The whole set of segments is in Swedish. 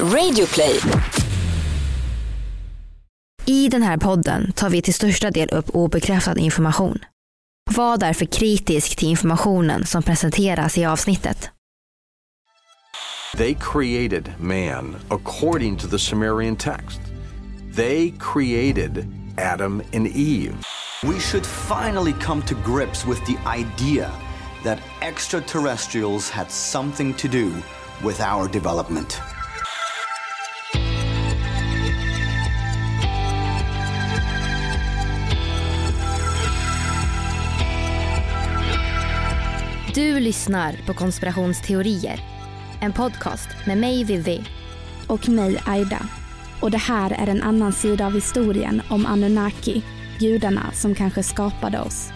Radioplay. I den här podden tar vi till största del upp obekräftad information. Var därför kritisk till informationen som presenteras i avsnittet. They created man according to the Sumerian text. They created Adam and Eve. We should finally come to grips with the idea that extraterrestrials had something to do with our development. Du lyssnar på Konspirationsteorier. En podcast med mig Vivi. och mig Aida. Och det här är en annan sida av historien om Anunnaki, gudarna som kanske skapade oss.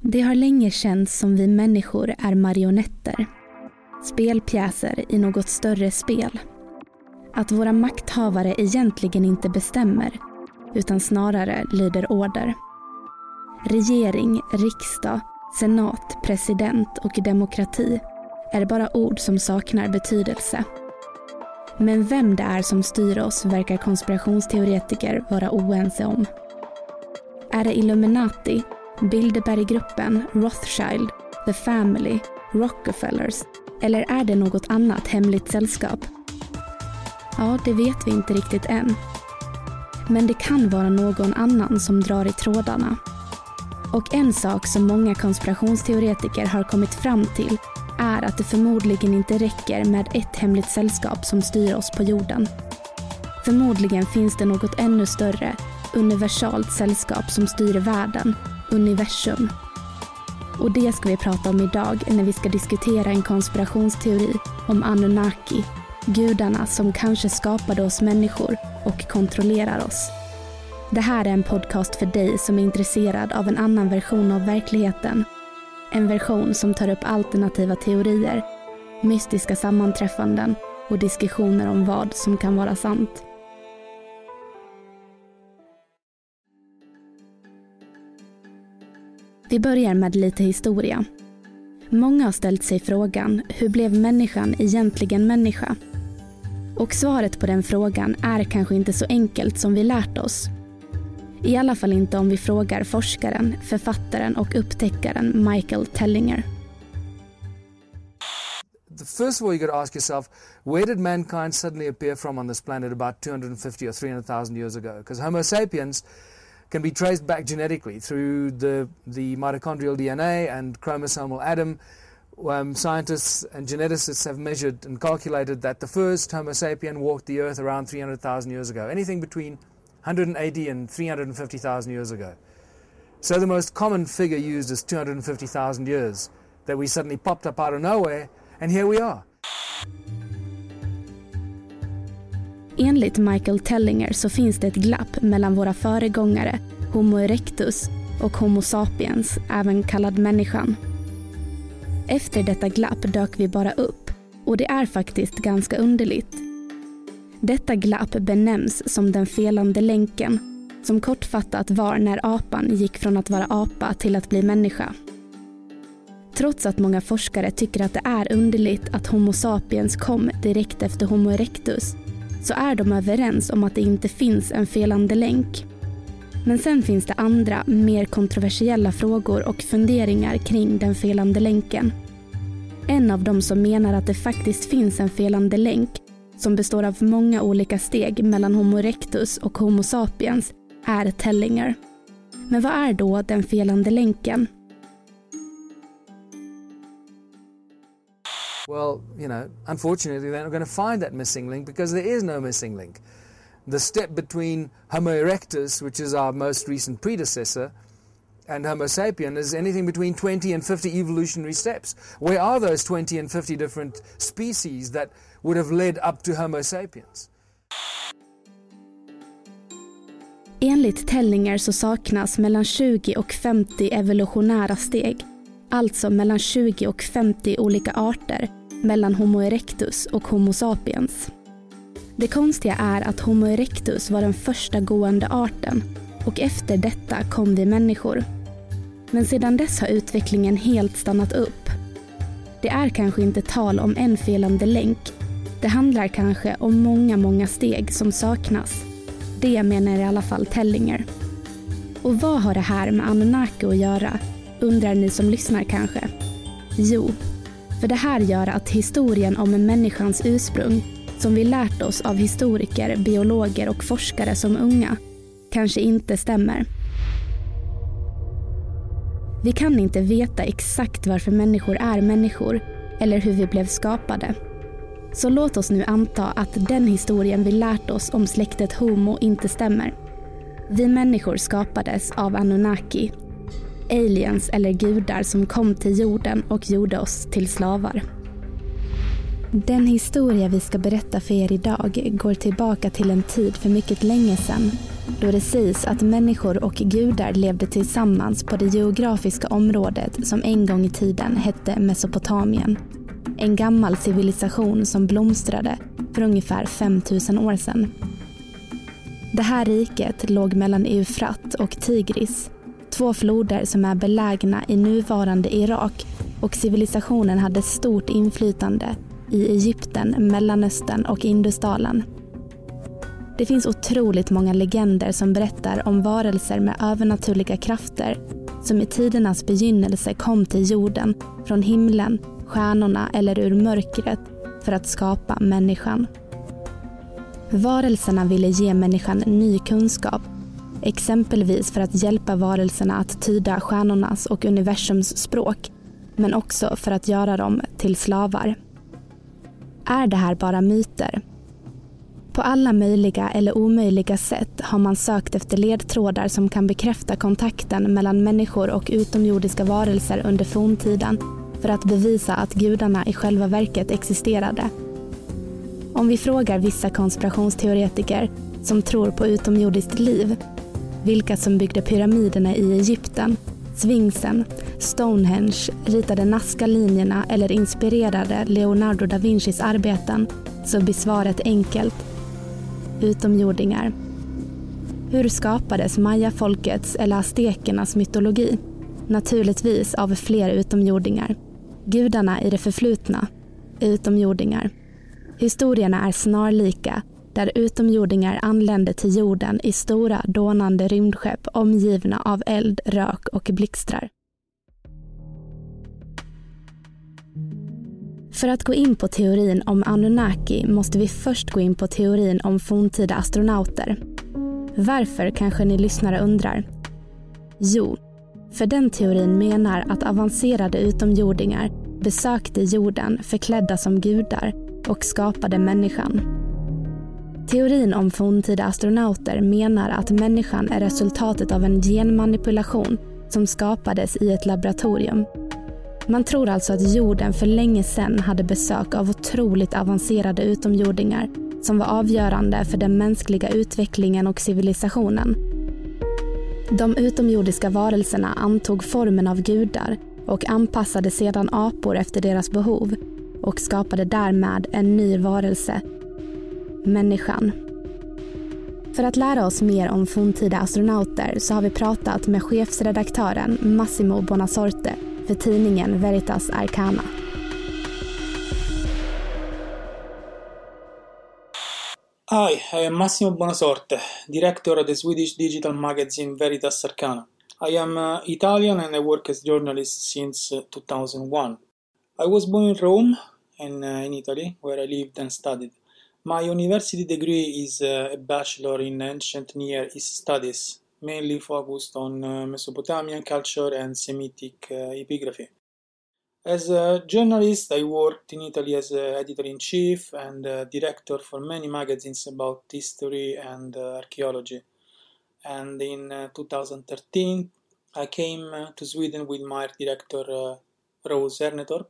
Det har länge känts som vi människor är marionetter. Spelpjäser i något större spel. Att våra makthavare egentligen inte bestämmer utan snarare lyder order. Regering, riksdag, senat, president och demokrati är bara ord som saknar betydelse. Men vem det är som styr oss verkar konspirationsteoretiker vara oense om. Är det Illuminati, Bilderberggruppen, Rothschild, The Family, Rockefellers eller är det något annat hemligt sällskap? Ja, det vet vi inte riktigt än. Men det kan vara någon annan som drar i trådarna. Och en sak som många konspirationsteoretiker har kommit fram till är att det förmodligen inte räcker med ett hemligt sällskap som styr oss på jorden. Förmodligen finns det något ännu större, universalt sällskap som styr världen, universum. Och det ska vi prata om idag när vi ska diskutera en konspirationsteori om Anunnaki, gudarna som kanske skapade oss människor och kontrollerar oss. Det här är en podcast för dig som är intresserad av en annan version av verkligheten. En version som tar upp alternativa teorier, mystiska sammanträffanden och diskussioner om vad som kan vara sant. Vi börjar med lite historia. Många har ställt sig frågan, hur blev människan egentligen människa? Och svaret på den frågan är kanske inte så enkelt som vi lärt oss. I alla fall inte om vi frågar forskaren, författaren och upptäckaren Michael Tellinger. The first of all, you got to ask yourself, where did mankind suddenly appear from on this planet about 250 or 300,000 years ago? Because Homo sapiens can be traced back genetically through the, the mitochondrial DNA and chromosomal Adam. Um, scientists and geneticists have measured and calculated that the first Homo sapien walked the earth around 300,000 years ago, anything between 180 and 350,000 years ago. So the most common figure used is 250,000 years, that we suddenly popped up out of nowhere, and here we are. Enligt Michael Tellinger så finns det ett glapp mellan våra föregångare, Homo erectus, och Homo sapiens, även kallad människan. Efter detta glapp dök vi bara upp och det är faktiskt ganska underligt. Detta glapp benämns som den felande länken, som kortfattat var när apan gick från att vara apa till att bli människa. Trots att många forskare tycker att det är underligt att Homo sapiens kom direkt efter Homo erectus så är de överens om att det inte finns en felande länk. Men sen finns det andra, mer kontroversiella frågor och funderingar kring den felande länken. En av dem som menar att det faktiskt finns en felande länk som består av många olika steg mellan Homo erectus och Homo sapiens är Tellinger. Men vad är då den felande länken? Well, you know, unfortunately, they're not going to find that missing link because there is no missing link. The step between Homo erectus, which is our most recent predecessor, and Homo sapien is anything between 20 and 50 evolutionary steps. Where are those 20 and 50 different species that would have led up to Homo sapiens? Enligt Tellinger så saknas mellan 20 och 50 evolutionära steg. Alltså mellan 20 och 50 olika arter mellan Homo erectus och Homo sapiens. Det konstiga är att Homo erectus var den första gående arten och efter detta kom vi människor. Men sedan dess har utvecklingen helt stannat upp. Det är kanske inte tal om en felande länk. Det handlar kanske om många, många steg som saknas. Det menar i alla fall Tellinger. Och vad har det här med Anunnaki att göra? Undrar ni som lyssnar kanske? Jo, för det här gör att historien om människans ursprung, som vi lärt oss av historiker, biologer och forskare som unga, kanske inte stämmer. Vi kan inte veta exakt varför människor är människor eller hur vi blev skapade. Så låt oss nu anta att den historien vi lärt oss om släktet Homo inte stämmer. Vi människor skapades av Anunnaki, aliens eller gudar som kom till jorden och gjorde oss till slavar. Den historia vi ska berätta för er idag går tillbaka till en tid för mycket länge sedan då det sägs att människor och gudar levde tillsammans på det geografiska området som en gång i tiden hette Mesopotamien. En gammal civilisation som blomstrade för ungefär 5000 år sedan. Det här riket låg mellan Eufrat och Tigris, två floder som är belägna i nuvarande Irak och civilisationen hade stort inflytande i Egypten, Mellanöstern och Indusdalen. Det finns otroligt många legender som berättar om varelser med övernaturliga krafter som i tidernas begynnelse kom till jorden från himlen, stjärnorna eller ur mörkret för att skapa människan. Varelserna ville ge människan ny kunskap, exempelvis för att hjälpa varelserna att tyda stjärnornas och universums språk, men också för att göra dem till slavar. Är det här bara myter? På alla möjliga eller omöjliga sätt har man sökt efter ledtrådar som kan bekräfta kontakten mellan människor och utomjordiska varelser under forntiden för att bevisa att gudarna i själva verket existerade. Om vi frågar vissa konspirationsteoretiker som tror på utomjordiskt liv, vilka som byggde pyramiderna i Egypten, Sphinxen, Stonehenge, ritade Nazca-linjerna eller inspirerade Leonardo da Vincis arbeten, så blir svaret enkelt utomjordingar. Hur skapades mayafolkets eller aztekernas mytologi? Naturligtvis av fler utomjordingar. Gudarna i det förflutna, utomjordingar. Historierna är snarlika, där utomjordingar anlände till jorden i stora dånande rymdskepp omgivna av eld, rök och blixtrar. För att gå in på teorin om Anunnaki måste vi först gå in på teorin om forntida astronauter. Varför kanske ni lyssnare undrar? Jo, för den teorin menar att avancerade utomjordingar besökte jorden förklädda som gudar och skapade människan. Teorin om forntida astronauter menar att människan är resultatet av en genmanipulation som skapades i ett laboratorium man tror alltså att jorden för länge sedan hade besök av otroligt avancerade utomjordingar som var avgörande för den mänskliga utvecklingen och civilisationen. De utomjordiska varelserna antog formen av gudar och anpassade sedan apor efter deras behov och skapade därmed en ny varelse, människan. För att lära oss mer om forntida astronauter så har vi pratat med chefsredaktören Massimo Bonasorte för tidningen Veritas Arcana. Hi, I am Massimo Bonasorte, director of the Swedish digital magazine Veritas Arcana. I am uh, Italian and I work as journalist since uh, 2001. I was born in Rome and uh, in Italy, where I lived and studied. My university degree is uh, a bachelor in ancient Near East studies mainly focused on uh, Mesopotamian culture and Semitic uh, epigraphy. As a journalist, I worked in Italy as editor in chief and director for many magazines about history and archaeology. And in 2013, I came to Sweden with my director Rose Ernetorp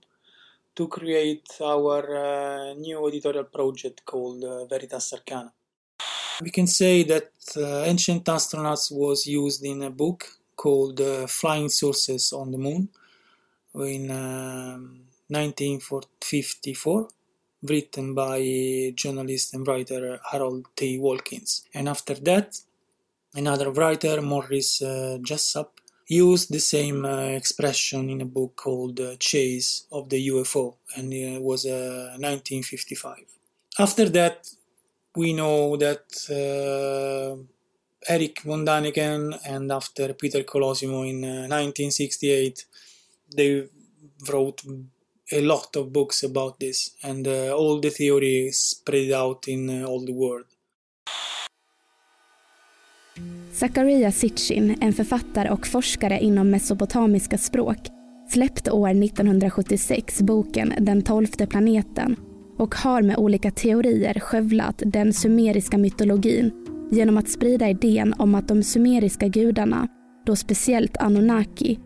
to create our uh, new editorial project called uh, Veritas Arcana. We can say that uh, Ancient Astronauts was used in a book called Flying Sources on the Moon in um, 1954 written by journalist and writer Harold T. Walkins. And after that, another writer, Morris uh, Jessup, used the same uh, expression in a book called uh, Chase of the UFO, and it was 1955. After that, we know that Eric von Daniken and after Peter Colosimo in 1968, they wrote a lot of books about this, and uh, all the theory spread out in uh, all the world. Zakaria Sitchin, en författare och forskare inom mesopotamiska språk, släppte år 1976 boken Den tolfte planeten och har med olika teorier skövlat den sumeriska mytologin genom att sprida idén om att de sumeriska gudarna, då speciellt Anunnaki,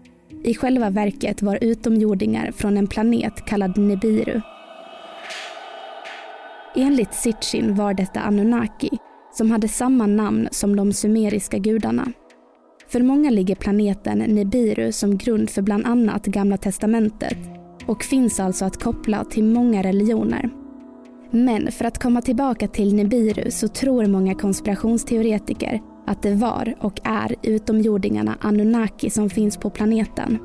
i själva verket var utomjordingar från en planet kallad Nibiru. Enligt Sitchin var detta Anunnaki, som hade samma namn som de sumeriska gudarna. För många ligger planeten Nibiru som grund för bland annat Gamla Testamentet och finns alltså att koppla till många religioner. Men för att komma tillbaka till Nibiru så tror många konspirationsteoretiker att det var och är utomjordingarna Anunnaki som finns på planeten.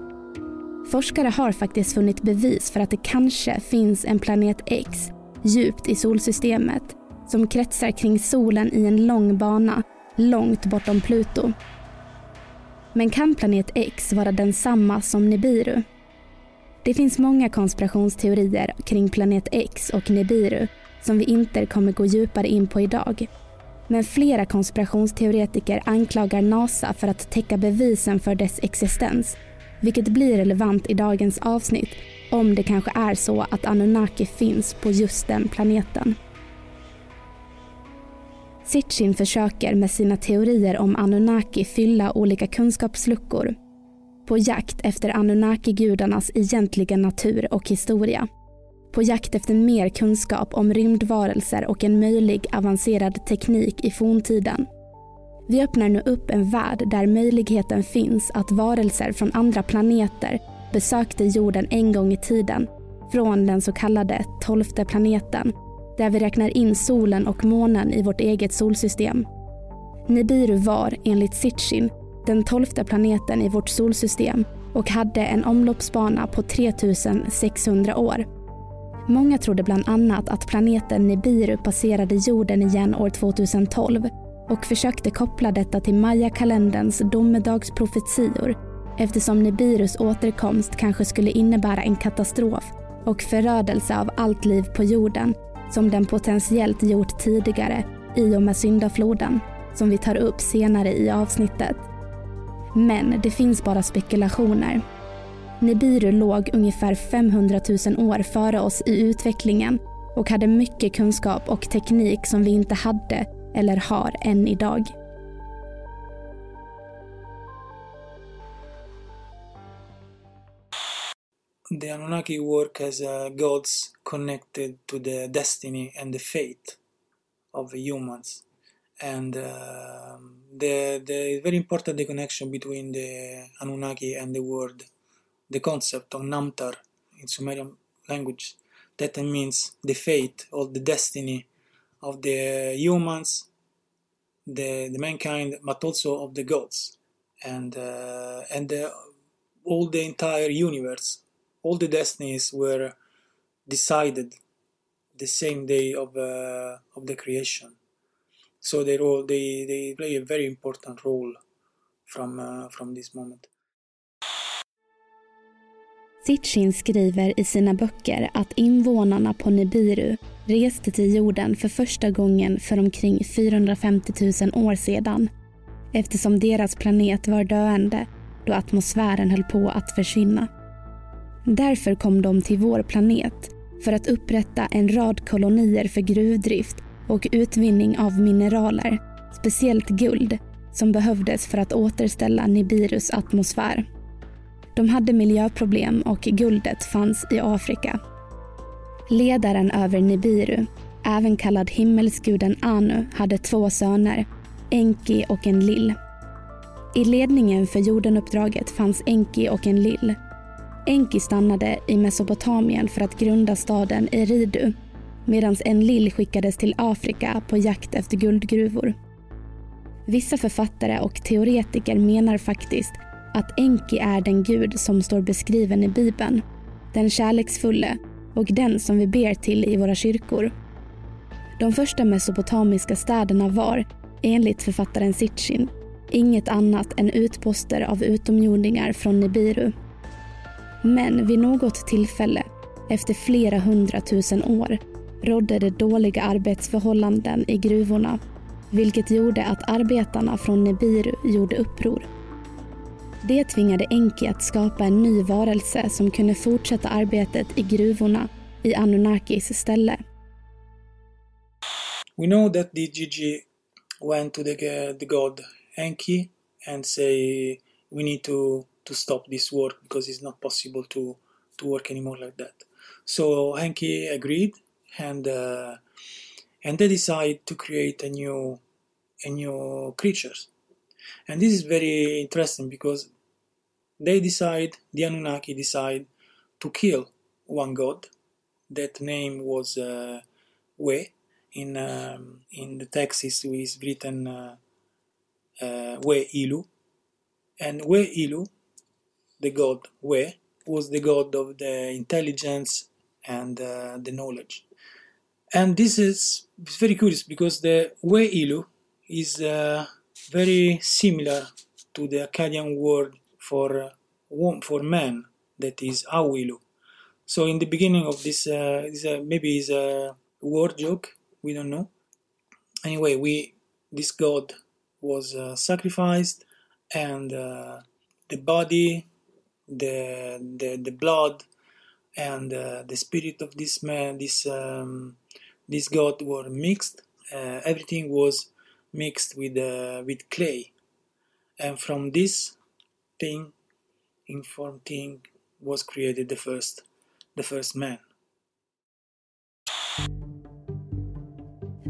Forskare har faktiskt funnit bevis för att det kanske finns en planet X djupt i solsystemet som kretsar kring solen i en lång bana långt bortom Pluto. Men kan planet X vara densamma som Nibiru? Det finns många konspirationsteorier kring planet X och Nibiru som vi inte kommer gå djupare in på idag. Men flera konspirationsteoretiker anklagar NASA för att täcka bevisen för dess existens, vilket blir relevant i dagens avsnitt om det kanske är så att Anunnaki finns på just den planeten. Sitchin försöker med sina teorier om Anunnaki fylla olika kunskapsluckor på jakt efter Anunnaki-gudarnas egentliga natur och historia på jakt efter mer kunskap om rymdvarelser och en möjlig avancerad teknik i forntiden. Vi öppnar nu upp en värld där möjligheten finns att varelser från andra planeter besökte jorden en gång i tiden från den så kallade tolfte planeten där vi räknar in solen och månen i vårt eget solsystem. Nibiru var, enligt Sitchin, den tolfte planeten i vårt solsystem och hade en omloppsbana på 3600 år. Många trodde bland annat att planeten Nibiru passerade jorden igen år 2012 och försökte koppla detta till Maya-kalenderns domedagsprofetior eftersom Nibirus återkomst kanske skulle innebära en katastrof och förödelse av allt liv på jorden som den potentiellt gjort tidigare i och med syndafloden som vi tar upp senare i avsnittet. Men det finns bara spekulationer Nibiru låg ungefär 500 000 år före oss i utvecklingen och hade mycket kunskap och teknik som vi inte hade eller har än idag. The Anunnaki work as uh, gods connected to the destiny and the fate of the humans. And uh, the, the very important the connection between the Anunnaki and the world the concept of Namtar in Sumerian language. That means the fate or the destiny of the humans, the, the mankind, but also of the gods, and uh, and the, all the entire universe. All the destinies were decided the same day of uh, of the creation. So they all they, they play a very important role from uh, from this moment. Sitchin skriver i sina böcker att invånarna på Nibiru reste till jorden för första gången för omkring 450 000 år sedan eftersom deras planet var döende då atmosfären höll på att försvinna. Därför kom de till vår planet för att upprätta en rad kolonier för gruvdrift och utvinning av mineraler, speciellt guld, som behövdes för att återställa Nibirus atmosfär. De hade miljöproblem och guldet fanns i Afrika. Ledaren över Nibiru, även kallad himmelsguden Anu, hade två söner, Enki och en Lill. I ledningen för jordenuppdraget fanns Enki och en Lill. Enki stannade i Mesopotamien för att grunda staden Eridu medan Enlil skickades till Afrika på jakt efter guldgruvor. Vissa författare och teoretiker menar faktiskt att Enki är den gud som står beskriven i Bibeln. Den kärleksfulle och den som vi ber till i våra kyrkor. De första mesopotamiska städerna var, enligt författaren Sitchin, inget annat än utposter av utomjordingar från Nibiru. Men vid något tillfälle, efter flera hundratusen år, rådde det dåliga arbetsförhållanden i gruvorna vilket gjorde att arbetarna från Nibiru gjorde uppror. Det tvingade Enki att skapa en ny varelse som kunde fortsätta arbetet i gruvorna i Anunnakis ställe. We know that DGG went to the, the god Enki and say we need to, to stop this work because it's not possible to, to work anymore like that. So Enki agreed and uh, and they decide to create a new a new creatures. And this is very interesting because they decide the Anunnaki decide to kill one god. That name was uh, We. In um, in the text is, is written uh, uh, We Ilu, and We Ilu, the god We, was the god of the intelligence and uh, the knowledge. And this is very curious because the We Ilu is uh, very similar to the Akkadian word for uh, for man, that is Awilu. So in the beginning of this, uh, uh, maybe is a word joke. We don't know. Anyway, we this god was uh, sacrificed, and the body, the the, the blood, and uh, the spirit of this man, this um, this god were mixed. Uh, everything was mixed with uh, with clay, and from this thing, informed thing, was created the first the first man.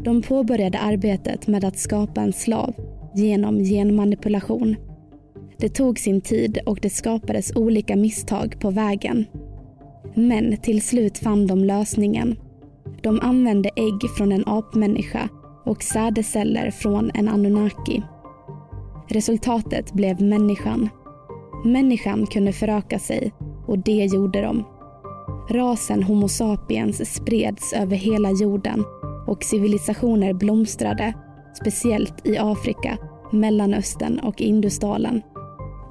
De påbörjade arbetet med att skapa en slav genom genmanipulation. Det tog sin tid och det skapades olika misstag på vägen. Men till slut fann de lösningen. De använde ägg från en apmänniska och sädesceller från en Anunnaki. Resultatet blev människan. Människan kunde föröka sig och det gjorde de. Rasen Homo sapiens spreds över hela jorden och civilisationer blomstrade, speciellt i Afrika, Mellanöstern och Indusdalen.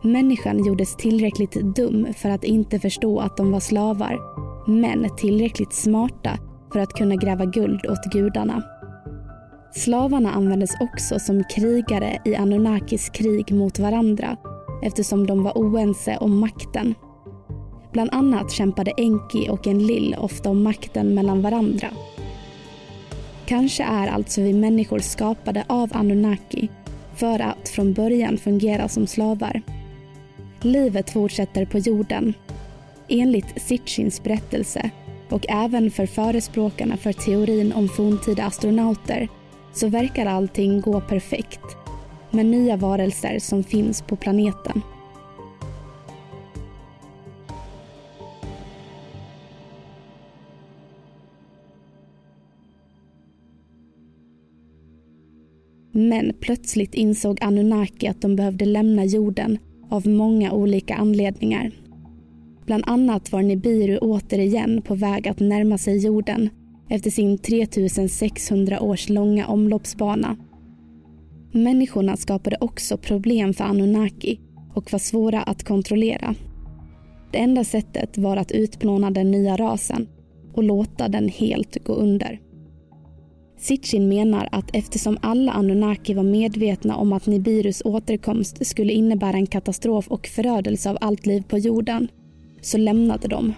Människan gjordes tillräckligt dum för att inte förstå att de var slavar, men tillräckligt smarta för att kunna gräva guld åt gudarna. Slavarna användes också som krigare i Anunnakis krig mot varandra eftersom de var oense om makten. Bland annat kämpade Enki och Enlil ofta om makten mellan varandra. Kanske är alltså vi människor skapade av Anunnaki för att från början fungera som slavar. Livet fortsätter på jorden. Enligt Sitchins berättelse och även för förespråkarna för teorin om forntida astronauter så verkar allting gå perfekt med nya varelser som finns på planeten. Men plötsligt insåg Anunnaki att de behövde lämna jorden av många olika anledningar. Bland annat var Nibiru återigen på väg att närma sig jorden efter sin 3600 års långa omloppsbana. Människorna skapade också problem för Anunnaki och var svåra att kontrollera. Det enda sättet var att utplåna den nya rasen och låta den helt gå under. Sitchin menar att eftersom alla Anunnaki var medvetna om att Nibirus återkomst skulle innebära en katastrof och förödelse av allt liv på jorden så lämnade de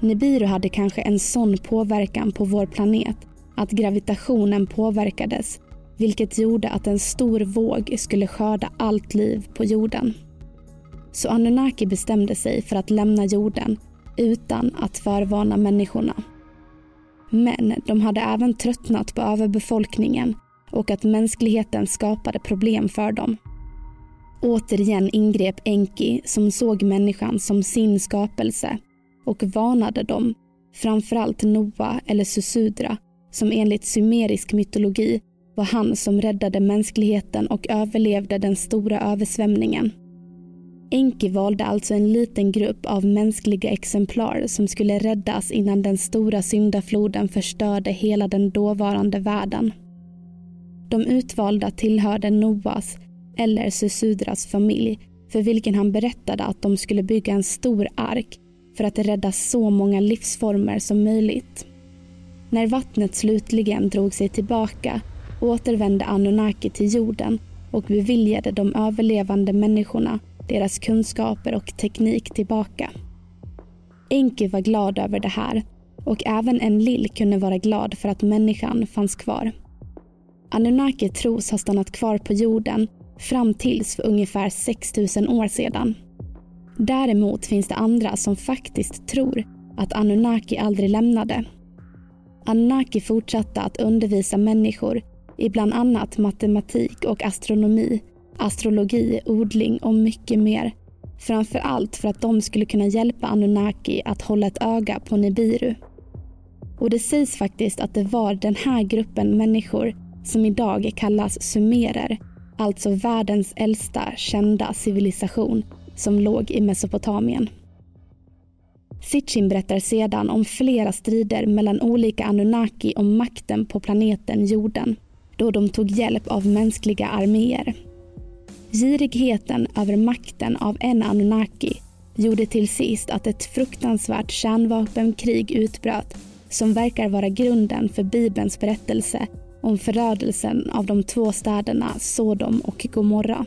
Nibiru hade kanske en sån påverkan på vår planet att gravitationen påverkades vilket gjorde att en stor våg skulle skörda allt liv på jorden. Så Anunnaki bestämde sig för att lämna jorden utan att förvarna människorna. Men de hade även tröttnat på överbefolkningen och att mänskligheten skapade problem för dem. Återigen ingrep Enki som såg människan som sin skapelse och varnade dem Framförallt Noa eller Susudra som enligt sumerisk mytologi var han som räddade mänskligheten och överlevde den stora översvämningen. Enki valde alltså en liten grupp av mänskliga exemplar som skulle räddas innan den stora syndafloden förstörde hela den dåvarande världen. De utvalda tillhörde Noas, eller Susudras familj, för vilken han berättade att de skulle bygga en stor ark för att rädda så många livsformer som möjligt. När vattnet slutligen drog sig tillbaka återvände Anunnaki till jorden och beviljade de överlevande människorna deras kunskaper och teknik tillbaka. Enki var glad över det här och även Enlil kunde vara glad för att människan fanns kvar. Anunnaki tros ha stannat kvar på jorden fram tills för ungefär 6000 år sedan. Däremot finns det andra som faktiskt tror att Anunnaki aldrig lämnade. Anunnaki fortsatte att undervisa människor i bland annat matematik och astronomi, astrologi, odling och mycket mer. Framför allt för att de skulle kunna hjälpa Anunnaki att hålla ett öga på Nibiru. Och det sägs faktiskt att det var den här gruppen människor som idag kallas sumerer, alltså världens äldsta kända civilisation som låg i Mesopotamien. Sitchin berättar sedan om flera strider mellan olika Anunnaki om makten på planeten jorden då de tog hjälp av mänskliga arméer. Girigheten över makten av en Anunnaki gjorde till sist att ett fruktansvärt kärnvapenkrig utbröt som verkar vara grunden för Bibelns berättelse om förödelsen av de två städerna Sodom och Gomorra.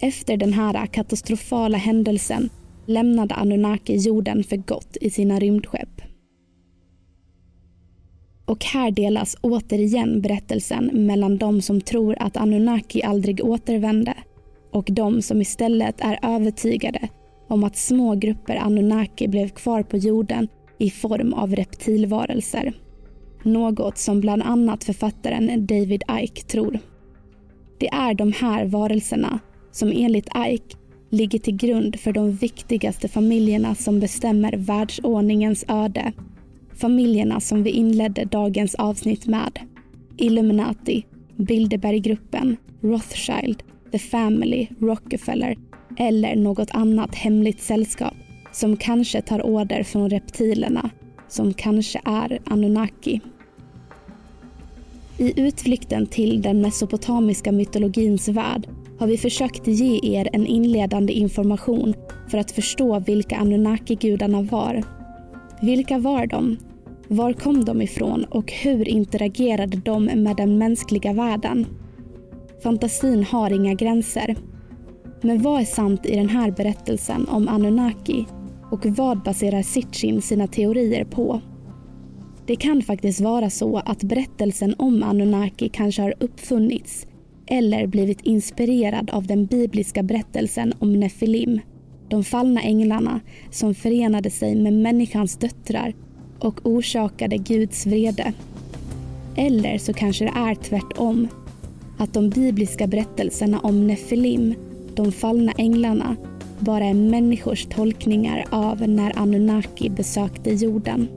Efter den här katastrofala händelsen lämnade Anunnaki jorden för gott i sina rymdskepp. Och här delas återigen berättelsen mellan de som tror att Anunnaki aldrig återvände och de som istället är övertygade om att små grupper Anunnaki blev kvar på jorden i form av reptilvarelser. Något som bland annat författaren David Ike tror. Det är de här varelserna som enligt Ike ligger till grund för de viktigaste familjerna som bestämmer världsordningens öde familjerna som vi inledde dagens avsnitt med. Illuminati, Bilderberggruppen, Rothschild, The Family, Rockefeller eller något annat hemligt sällskap som kanske tar order från reptilerna, som kanske är Anunnaki. I utflykten till den mesopotamiska mytologins värld har vi försökt ge er en inledande information för att förstå vilka Anunnaki-gudarna var. Vilka var de? Var kom de ifrån och hur interagerade de med den mänskliga världen? Fantasin har inga gränser. Men vad är sant i den här berättelsen om Anunnaki och vad baserar Sitchin sina teorier på? Det kan faktiskt vara så att berättelsen om Anunnaki kanske har uppfunnits eller blivit inspirerad av den bibliska berättelsen om Nefilim, de fallna änglarna som förenade sig med människans döttrar och orsakade Guds vrede. Eller så kanske det är tvärtom. Att de bibliska berättelserna om Nefilim, de fallna änglarna, bara är människors tolkningar av när Anunnaki besökte jorden.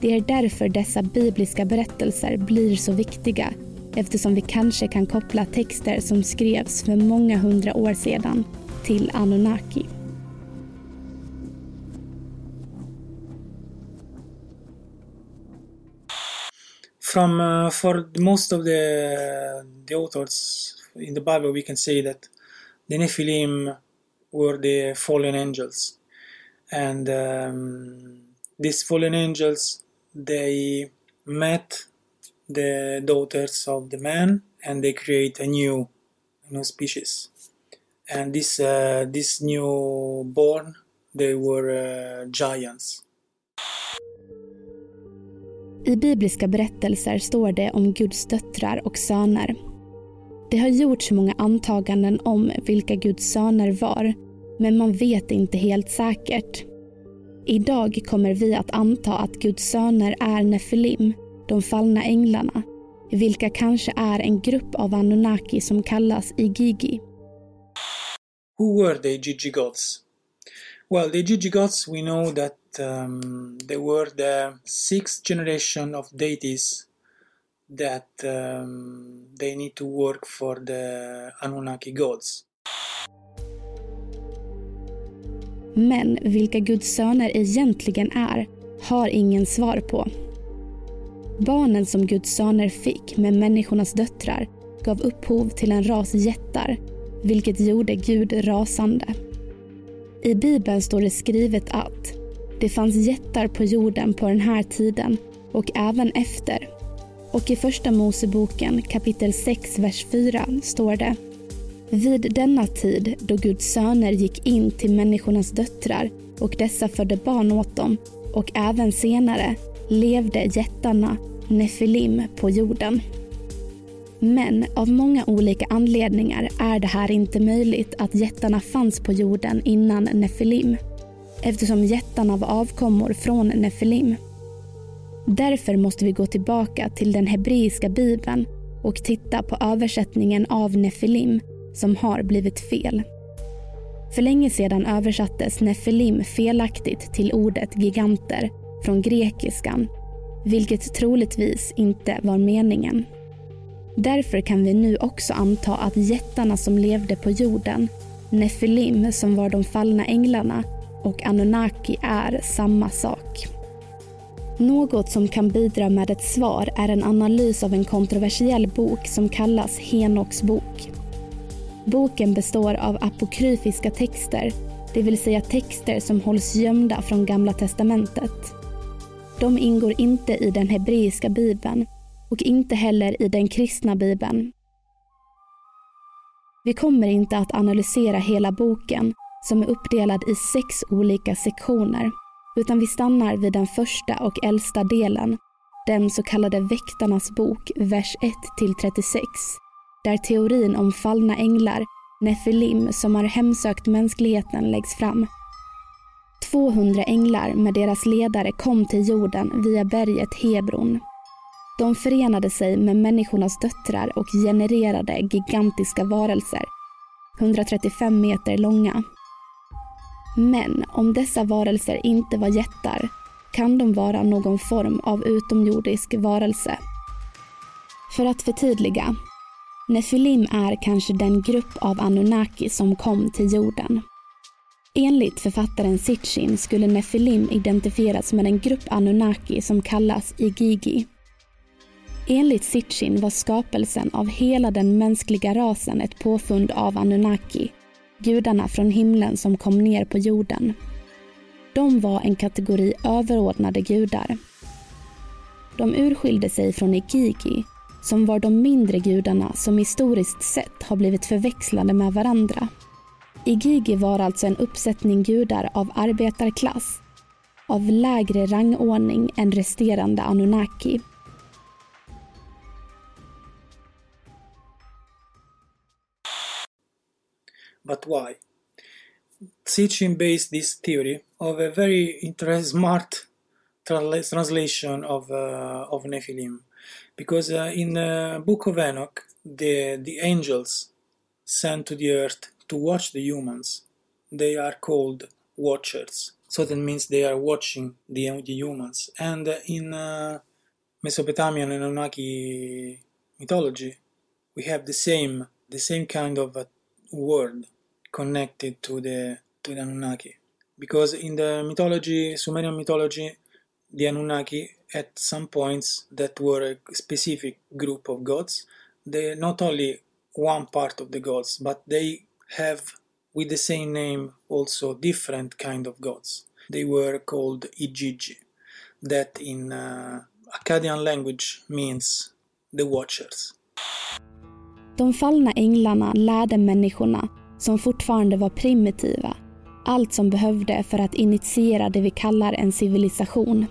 Det är därför dessa bibliska berättelser blir så viktiga eftersom vi kanske kan koppla texter som skrevs för många hundra år sedan till Anunnaki. From uh, for most of the the authors in the Bible, we can say that the Nephilim were the fallen angels, and um, these fallen angels they met the daughters of the man, and they create a new new species. And this uh, this new born, they were uh, giants. I bibliska berättelser står det om Guds döttrar och söner. Det har gjorts många antaganden om vilka Guds söner var, men man vet inte helt säkert. Idag kommer vi att anta att Guds söner är Nefilim, de fallna änglarna, vilka kanske är en grupp av Anunnaki som kallas Igigi. Who were the Gigi gods? Well, the Gigi gods we know that um, they were the sixth generation of deities that um, they need to work for the Anunnaki gods. Men vilka Guds söner egentligen är har ingen svar på. Barnen som Guds söner fick med människornas döttrar gav upphov till en ras jättar, vilket gjorde Gud rasande. I Bibeln står det skrivet att det fanns jättar på jorden på den här tiden och även efter. Och i Första Moseboken kapitel 6, vers 4 står det vid denna tid då Guds söner gick in till människornas döttrar och dessa födde barn åt dem och även senare levde jättarna, Nefilim, på jorden. Men av många olika anledningar är det här inte möjligt att jättarna fanns på jorden innan Nefilim eftersom jättarna var avkommor från Nefilim. Därför måste vi gå tillbaka till den hebreiska bibeln och titta på översättningen av Nefilim som har blivit fel. För länge sedan översattes Nefilim felaktigt till ordet giganter från grekiskan, vilket troligtvis inte var meningen. Därför kan vi nu också anta att jättarna som levde på jorden, Nefilim som var de fallna änglarna och Anunnaki är samma sak. Något som kan bidra med ett svar är en analys av en kontroversiell bok som kallas Henoks bok. Boken består av apokryfiska texter, det vill säga texter som hålls gömda från Gamla testamentet. De ingår inte i den hebreiska bibeln och inte heller i den kristna bibeln. Vi kommer inte att analysera hela boken som är uppdelad i sex olika sektioner utan vi stannar vid den första och äldsta delen, den så kallade Väktarnas bok, vers 1 36 där teorin om fallna änglar, Nefilim, som har hemsökt mänskligheten läggs fram. 200 änglar med deras ledare kom till jorden via berget Hebron. De förenade sig med människornas döttrar och genererade gigantiska varelser, 135 meter långa. Men om dessa varelser inte var jättar kan de vara någon form av utomjordisk varelse. För att förtydliga, Nefilim är kanske den grupp av Anunnaki som kom till jorden. Enligt författaren Sitchin skulle Nefilim identifieras med en grupp Anunnaki som kallas Igigi. Enligt Sitchin var skapelsen av hela den mänskliga rasen ett påfund av Anunnaki, gudarna från himlen som kom ner på jorden. De var en kategori överordnade gudar. De urskilde sig från Igigi som var de mindre gudarna som historiskt sett har blivit förväxlade med varandra. Igigi var alltså en uppsättning gudar av arbetarklass, av lägre rangordning än resterande Anunnaki. But why? Sitchin based this theory of a very smart translation of, uh, of Nephilim because uh, in the book of Enoch, the the angels sent to the earth to watch the humans. They are called watchers. So that means they are watching the, the humans. And in uh, Mesopotamian and Anunnaki mythology, we have the same the same kind of a word connected to the to the Anunnaki. Because in the mythology, Sumerian mythology, the Anunnaki at some points that were a specific group of gods. They not only one part of the gods, but they have with the same name also different kind of gods. They were called Ijiji, that in uh, Akkadian language means the watchers. De fallna änglarna lärde människorna, som fortfarande var primitiva, allt som behövde för att initiera det vi kallar en civilisation.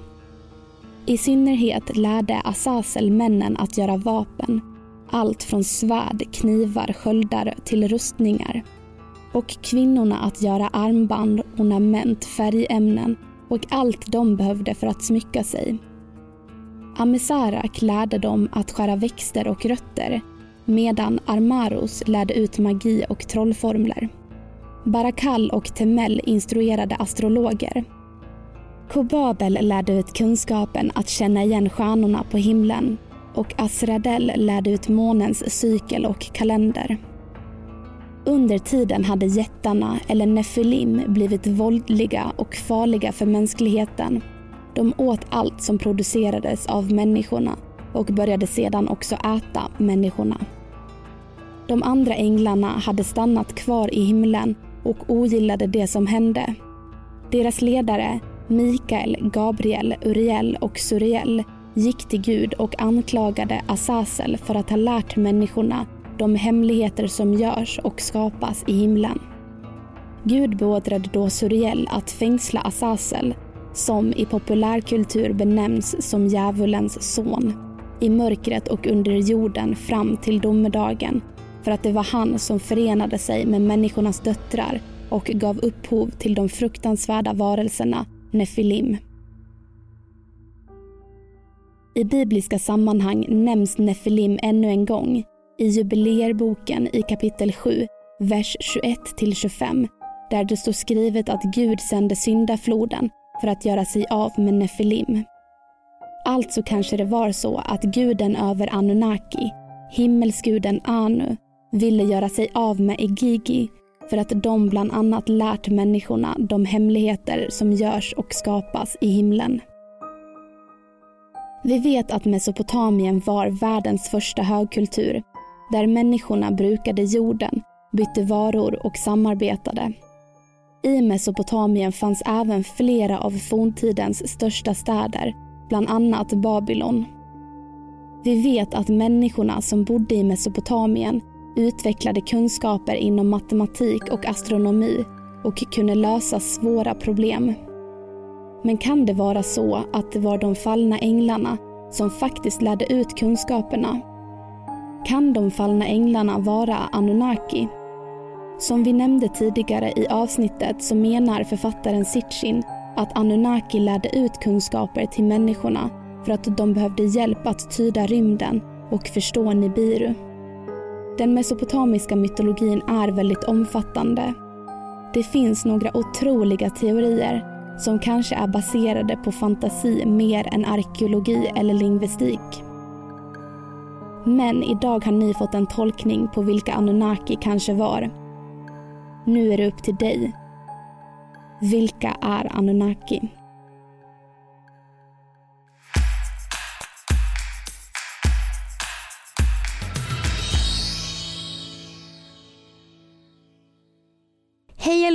I synnerhet lärde Azazel männen att göra vapen. Allt från svärd, knivar, sköldar till rustningar. Och kvinnorna att göra armband, ornament, färgämnen och allt de behövde för att smycka sig. Amisarak lärde dem att skära växter och rötter medan Armaros lärde ut magi och trollformler. Barakal och Temel instruerade astrologer Kobabel lärde ut kunskapen att känna igen stjärnorna på himlen och Asradel lärde ut månens cykel och kalender. Under tiden hade jättarna, eller Nefilim, blivit våldliga och farliga för mänskligheten. De åt allt som producerades av människorna och började sedan också äta människorna. De andra änglarna hade stannat kvar i himlen och ogillade det som hände. Deras ledare, Mikael, Gabriel, Uriel och Suriel gick till Gud och anklagade Azazel för att ha lärt människorna de hemligheter som görs och skapas i himlen. Gud beordrade då Suriel att fängsla Azazel, som i populärkultur benämns som djävulens son, i mörkret och under jorden fram till domedagen, för att det var han som förenade sig med människornas döttrar och gav upphov till de fruktansvärda varelserna Nefilim. I bibliska sammanhang nämns Nefilim ännu en gång i jubileerboken i kapitel 7, vers 21-25 där det står skrivet att Gud sände syndafloden för att göra sig av med Nefilim. Alltså kanske det var så att guden över Anunnaki, himmelsguden Anu, ville göra sig av med igigi för att de bland annat lärt människorna de hemligheter som görs och skapas i himlen. Vi vet att Mesopotamien var världens första högkultur där människorna brukade jorden, bytte varor och samarbetade. I Mesopotamien fanns även flera av forntidens största städer, bland annat Babylon. Vi vet att människorna som bodde i Mesopotamien utvecklade kunskaper inom matematik och astronomi och kunde lösa svåra problem. Men kan det vara så att det var de fallna änglarna som faktiskt lärde ut kunskaperna? Kan de fallna änglarna vara Anunnaki? Som vi nämnde tidigare i avsnittet så menar författaren Sitchin att Anunnaki lärde ut kunskaper till människorna för att de behövde hjälp att tyda rymden och förstå Nibiru. Den mesopotamiska mytologin är väldigt omfattande. Det finns några otroliga teorier som kanske är baserade på fantasi mer än arkeologi eller lingvistik. Men idag har ni fått en tolkning på vilka Anunnaki kanske var. Nu är det upp till dig. Vilka är Anunnaki?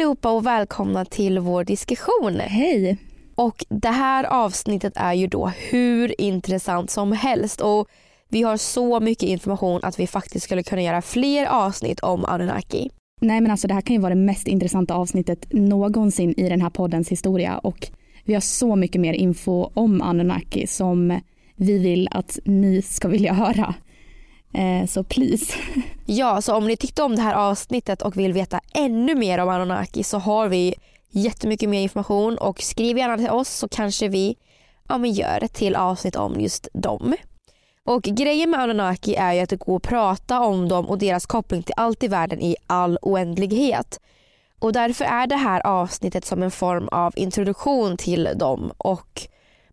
Allihopa och välkomna till vår diskussion. Hej! Och det här avsnittet är ju då hur intressant som helst och vi har så mycket information att vi faktiskt skulle kunna göra fler avsnitt om Anunnaki. Nej men alltså det här kan ju vara det mest intressanta avsnittet någonsin i den här poddens historia och vi har så mycket mer info om Anunnaki som vi vill att ni ska vilja höra. Eh, så please. Ja, så om ni tyckte om det här avsnittet och vill veta ännu mer om Anunnaki så har vi jättemycket mer information och skriv gärna till oss så kanske vi ja, men gör ett till avsnitt om just dem. Och grejen med Anunnaki är ju att det går att prata om dem och deras koppling till allt i världen i all oändlighet. Och därför är det här avsnittet som en form av introduktion till dem och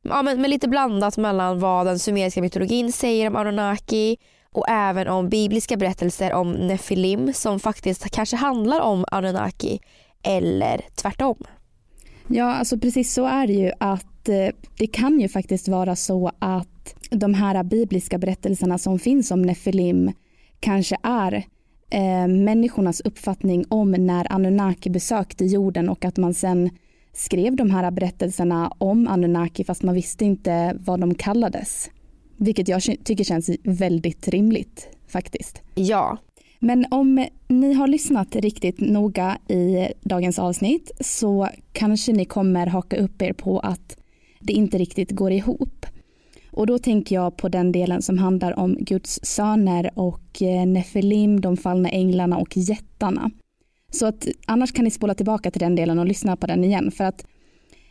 ja, men, men lite blandat mellan vad den sumeriska mytologin säger om Anunnaki och även om bibliska berättelser om Nefilim som faktiskt kanske handlar om Anunnaki eller tvärtom. Ja, alltså precis så är det ju att eh, det kan ju faktiskt vara så att de här bibliska berättelserna som finns om Nefilim kanske är eh, människornas uppfattning om när Anunnaki besökte jorden och att man sen skrev de här berättelserna om Anunnaki fast man visste inte vad de kallades. Vilket jag tycker känns väldigt rimligt faktiskt. Ja. Men om ni har lyssnat riktigt noga i dagens avsnitt så kanske ni kommer haka upp er på att det inte riktigt går ihop. Och då tänker jag på den delen som handlar om Guds söner och eh, Nefilim, de fallna änglarna och jättarna. Så att annars kan ni spola tillbaka till den delen och lyssna på den igen för att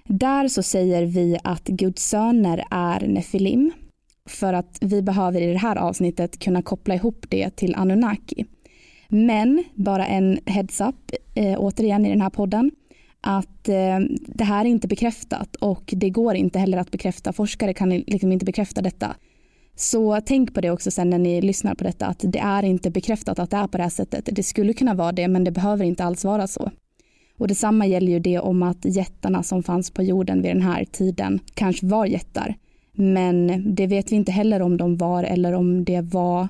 där så säger vi att Guds söner är Nefilim för att vi behöver i det här avsnittet kunna koppla ihop det till Anunnaki. Men bara en heads up, eh, återigen i den här podden, att eh, det här är inte bekräftat och det går inte heller att bekräfta. Forskare kan liksom inte bekräfta detta. Så tänk på det också sen när ni lyssnar på detta att det är inte bekräftat att det är på det här sättet. Det skulle kunna vara det men det behöver inte alls vara så. Och detsamma gäller ju det om att jättarna som fanns på jorden vid den här tiden kanske var jättar. Men det vet vi inte heller om de var eller om det var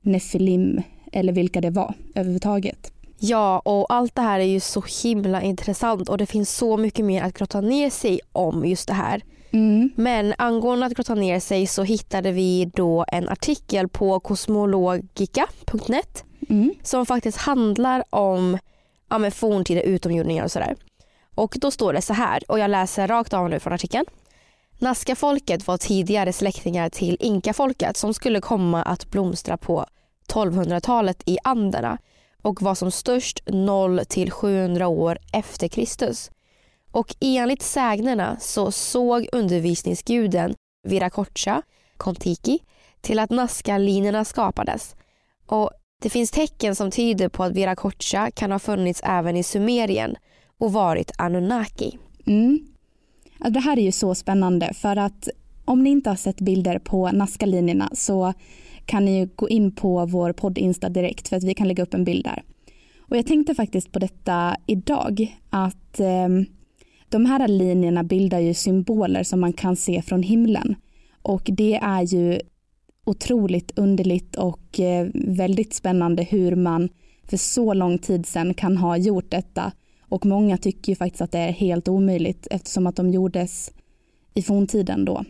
Nefilim eller vilka det var överhuvudtaget. Ja, och allt det här är ju så himla intressant och det finns så mycket mer att grotta ner sig om just det här. Mm. Men angående att grotta ner sig så hittade vi då en artikel på kosmologica.net Mm. som faktiskt handlar om ja, men forntida utomjordingar och sådär. Och då står det så här, och jag läser rakt av nu från artikeln. Nazca-folket var tidigare släktingar till inkafolket som skulle komma att blomstra på 1200-talet i Anderna och var som störst 0 till 700 år efter Kristus. Och enligt sägnerna så såg undervisningsguden Viracocha, Kontiki, till att Nazca-linjerna skapades. Och det finns tecken som tyder på att Viracocha kan ha funnits även i Sumerien och varit Anunnaki. Mm. Det här är ju så spännande för att om ni inte har sett bilder på Nazca-linjerna så kan ni ju gå in på vår podd Insta direkt för att vi kan lägga upp en bild där. Och jag tänkte faktiskt på detta idag att eh, de här linjerna bildar ju symboler som man kan se från himlen och det är ju otroligt underligt och eh, väldigt spännande hur man för så lång tid sedan kan ha gjort detta och många tycker ju faktiskt att det är helt omöjligt eftersom att de gjordes i forntiden då.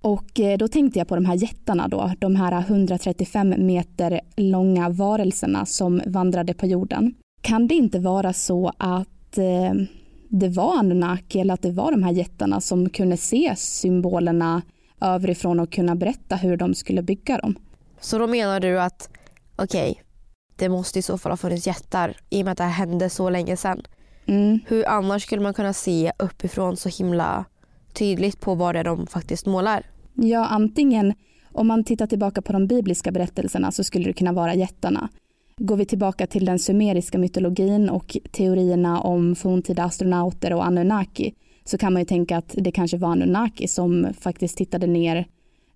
Och eh, då tänkte jag på de här jättarna då, de här 135 meter långa varelserna som vandrade på jorden. Kan det inte vara så att eh, det var Anunnaki eller att det var de här jättarna som kunde se symbolerna överifrån och kunna berätta hur de skulle bygga dem? Så då menar du att okej, det måste i så fall ha funnits jättar i och med att det här hände så länge sedan. Mm. Hur annars skulle man kunna se uppifrån så himla tydligt på vad det är de faktiskt målar? Ja, antingen om man tittar tillbaka på de bibliska berättelserna så skulle det kunna vara jättarna. Går vi tillbaka till den sumeriska mytologin och teorierna om forntida astronauter och Anunnaki så kan man ju tänka att det kanske var Anunnaki som faktiskt tittade ner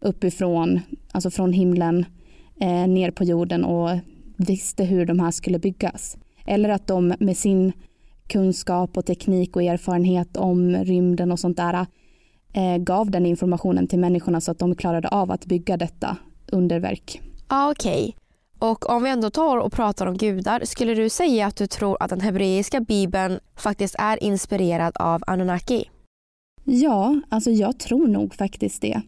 uppifrån, alltså från himlen eh, ner på jorden och visste hur de här skulle byggas. Eller att de med sin kunskap och teknik och erfarenhet om rymden och sånt där eh, gav den informationen till människorna så att de klarade av att bygga detta underverk. Ja, okej. Och om vi ändå tar och pratar om gudar, skulle du säga att du tror att den hebreiska bibeln faktiskt är inspirerad av Anunnaki? Ja, alltså jag tror nog faktiskt det.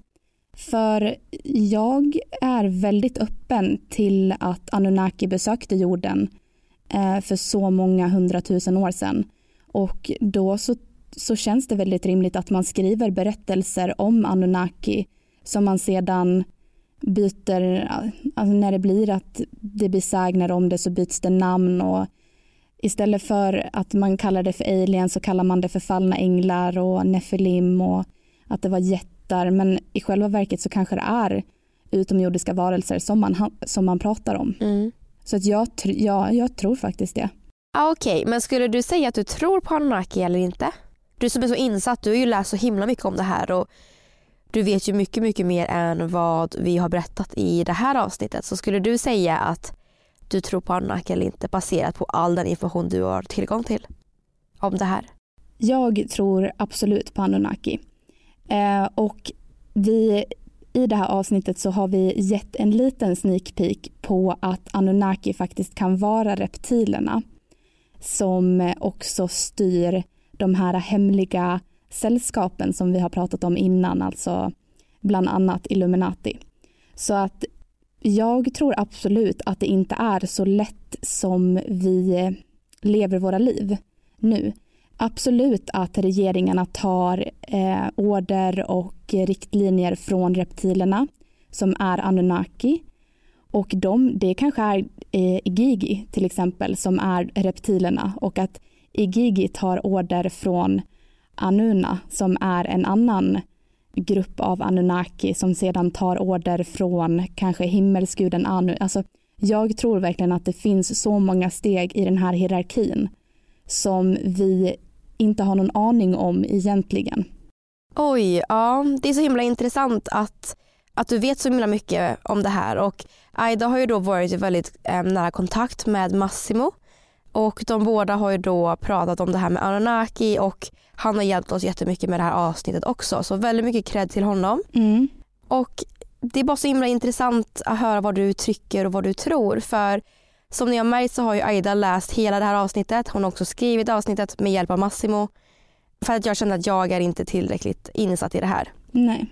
För jag är väldigt öppen till att Anunnaki besökte jorden eh, för så många hundratusen år sedan. Och då så, så känns det väldigt rimligt att man skriver berättelser om Anunnaki som man sedan byter, alltså när det blir att det blir sägner om det så byts det namn och istället för att man kallar det för alien så kallar man det för fallna änglar och nefilim och att det var jättar men i själva verket så kanske det är utomjordiska varelser som man, som man pratar om. Mm. Så att jag, ja, jag tror faktiskt det. Ja, okej, men skulle du säga att du tror på Anunnaki eller inte? Du som är så insatt, du har ju läst så himla mycket om det här och du vet ju mycket, mycket mer än vad vi har berättat i det här avsnittet. Så skulle du säga att du tror på Anunnaki eller inte baserat på all den information du har tillgång till om det här? Jag tror absolut på Anunnaki. Eh, och vi, i det här avsnittet så har vi gett en liten sneak peek på att Anunnaki faktiskt kan vara reptilerna som också styr de här hemliga sällskapen som vi har pratat om innan, alltså bland annat Illuminati. Så att jag tror absolut att det inte är så lätt som vi lever våra liv nu. Absolut att regeringarna tar eh, order och riktlinjer från reptilerna som är Anunnaki. Och de, det kanske är eh, Igigi till exempel som är reptilerna och att Igigi tar order från Anuna som är en annan grupp av Anunnaki som sedan tar order från kanske himmelsguden Anu. Alltså, jag tror verkligen att det finns så många steg i den här hierarkin som vi inte har någon aning om egentligen. Oj, ja det är så himla intressant att, att du vet så himla mycket om det här och Aida har ju då varit i väldigt eh, nära kontakt med Massimo och de båda har ju då pratat om det här med Anunnaki och han har hjälpt oss jättemycket med det här avsnittet också så väldigt mycket cred till honom. Mm. Och det är bara så himla intressant att höra vad du tycker och vad du tror för som ni har märkt så har ju Aida läst hela det här avsnittet. Hon har också skrivit avsnittet med hjälp av Massimo. För att jag känner att jag är inte tillräckligt insatt i det här. Nej.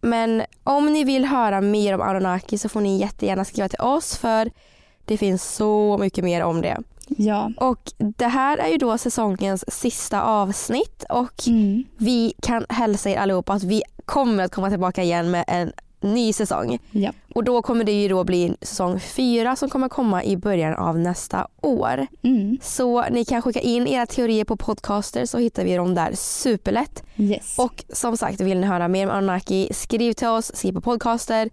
Men om ni vill höra mer om Aronaki så får ni jättegärna skriva till oss för det finns så mycket mer om det. Ja. Och det här är ju då säsongens sista avsnitt och Mm. vi kan hälsa er allihopa att vi kommer att komma tillbaka igen med en ny säsong. Ja. Och då kommer det ju då bli säsong fyra som kommer komma i början av nästa år. Mm. Så ni kan skicka in era teorier på podcaster så hittar vi dem där superlätt. Yes. Och som sagt, vill ni höra mer om Anunnaki, skriv till oss, skriv på podcaster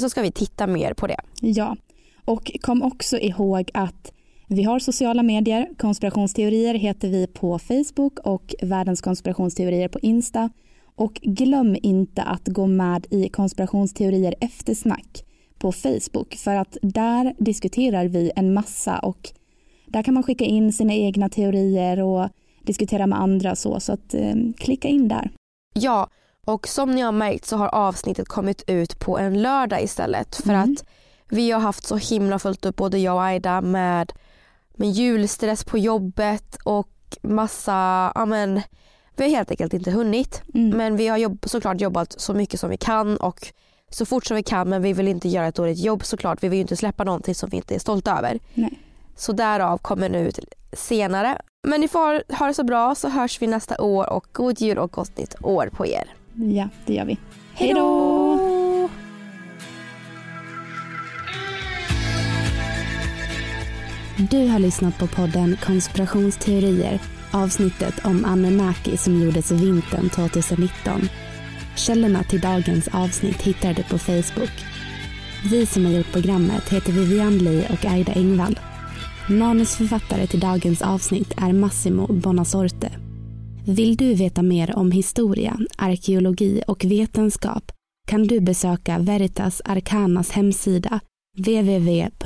så ska vi titta mer på det. Ja, och kom också ihåg att vi har sociala medier. Konspirationsteorier heter vi på Facebook och Världens konspirationsteorier på Insta. Och glöm inte att gå med i konspirationsteorier eftersnack på Facebook för att där diskuterar vi en massa och där kan man skicka in sina egna teorier och diskutera med andra så, så att eh, klicka in där. Ja, och som ni har märkt så har avsnittet kommit ut på en lördag istället för Mm. att vi har haft så himla fullt upp både jag och Aida med, med julstress på jobbet och massa, ja men vi har helt enkelt inte hunnit. Mm. Men vi har jobb, såklart jobbat så mycket som vi kan och så fort som vi kan men vi vill inte göra ett dåligt jobb såklart. Vi vill ju inte släppa någonting som vi inte är stolta över. Nej. Så därav kommer nu ut senare. Men ni får ha det så bra så hörs vi nästa år och god jul och gott nytt år på er. Ja, det gör vi. Hej då! Du har lyssnat på podden Konspirationsteorier, avsnittet om Anunnaki som gjordes vintern 2019. Källorna till dagens avsnitt hittar du på Facebook. Vi som har gjort programmet heter Vivian Lee och Aida Engvall. Manusförfattare till dagens avsnitt är Massimo Bonasorte. Vill du veta mer om historia, arkeologi och vetenskap kan du besöka Veritas Arcanas hemsida www.arcana.se.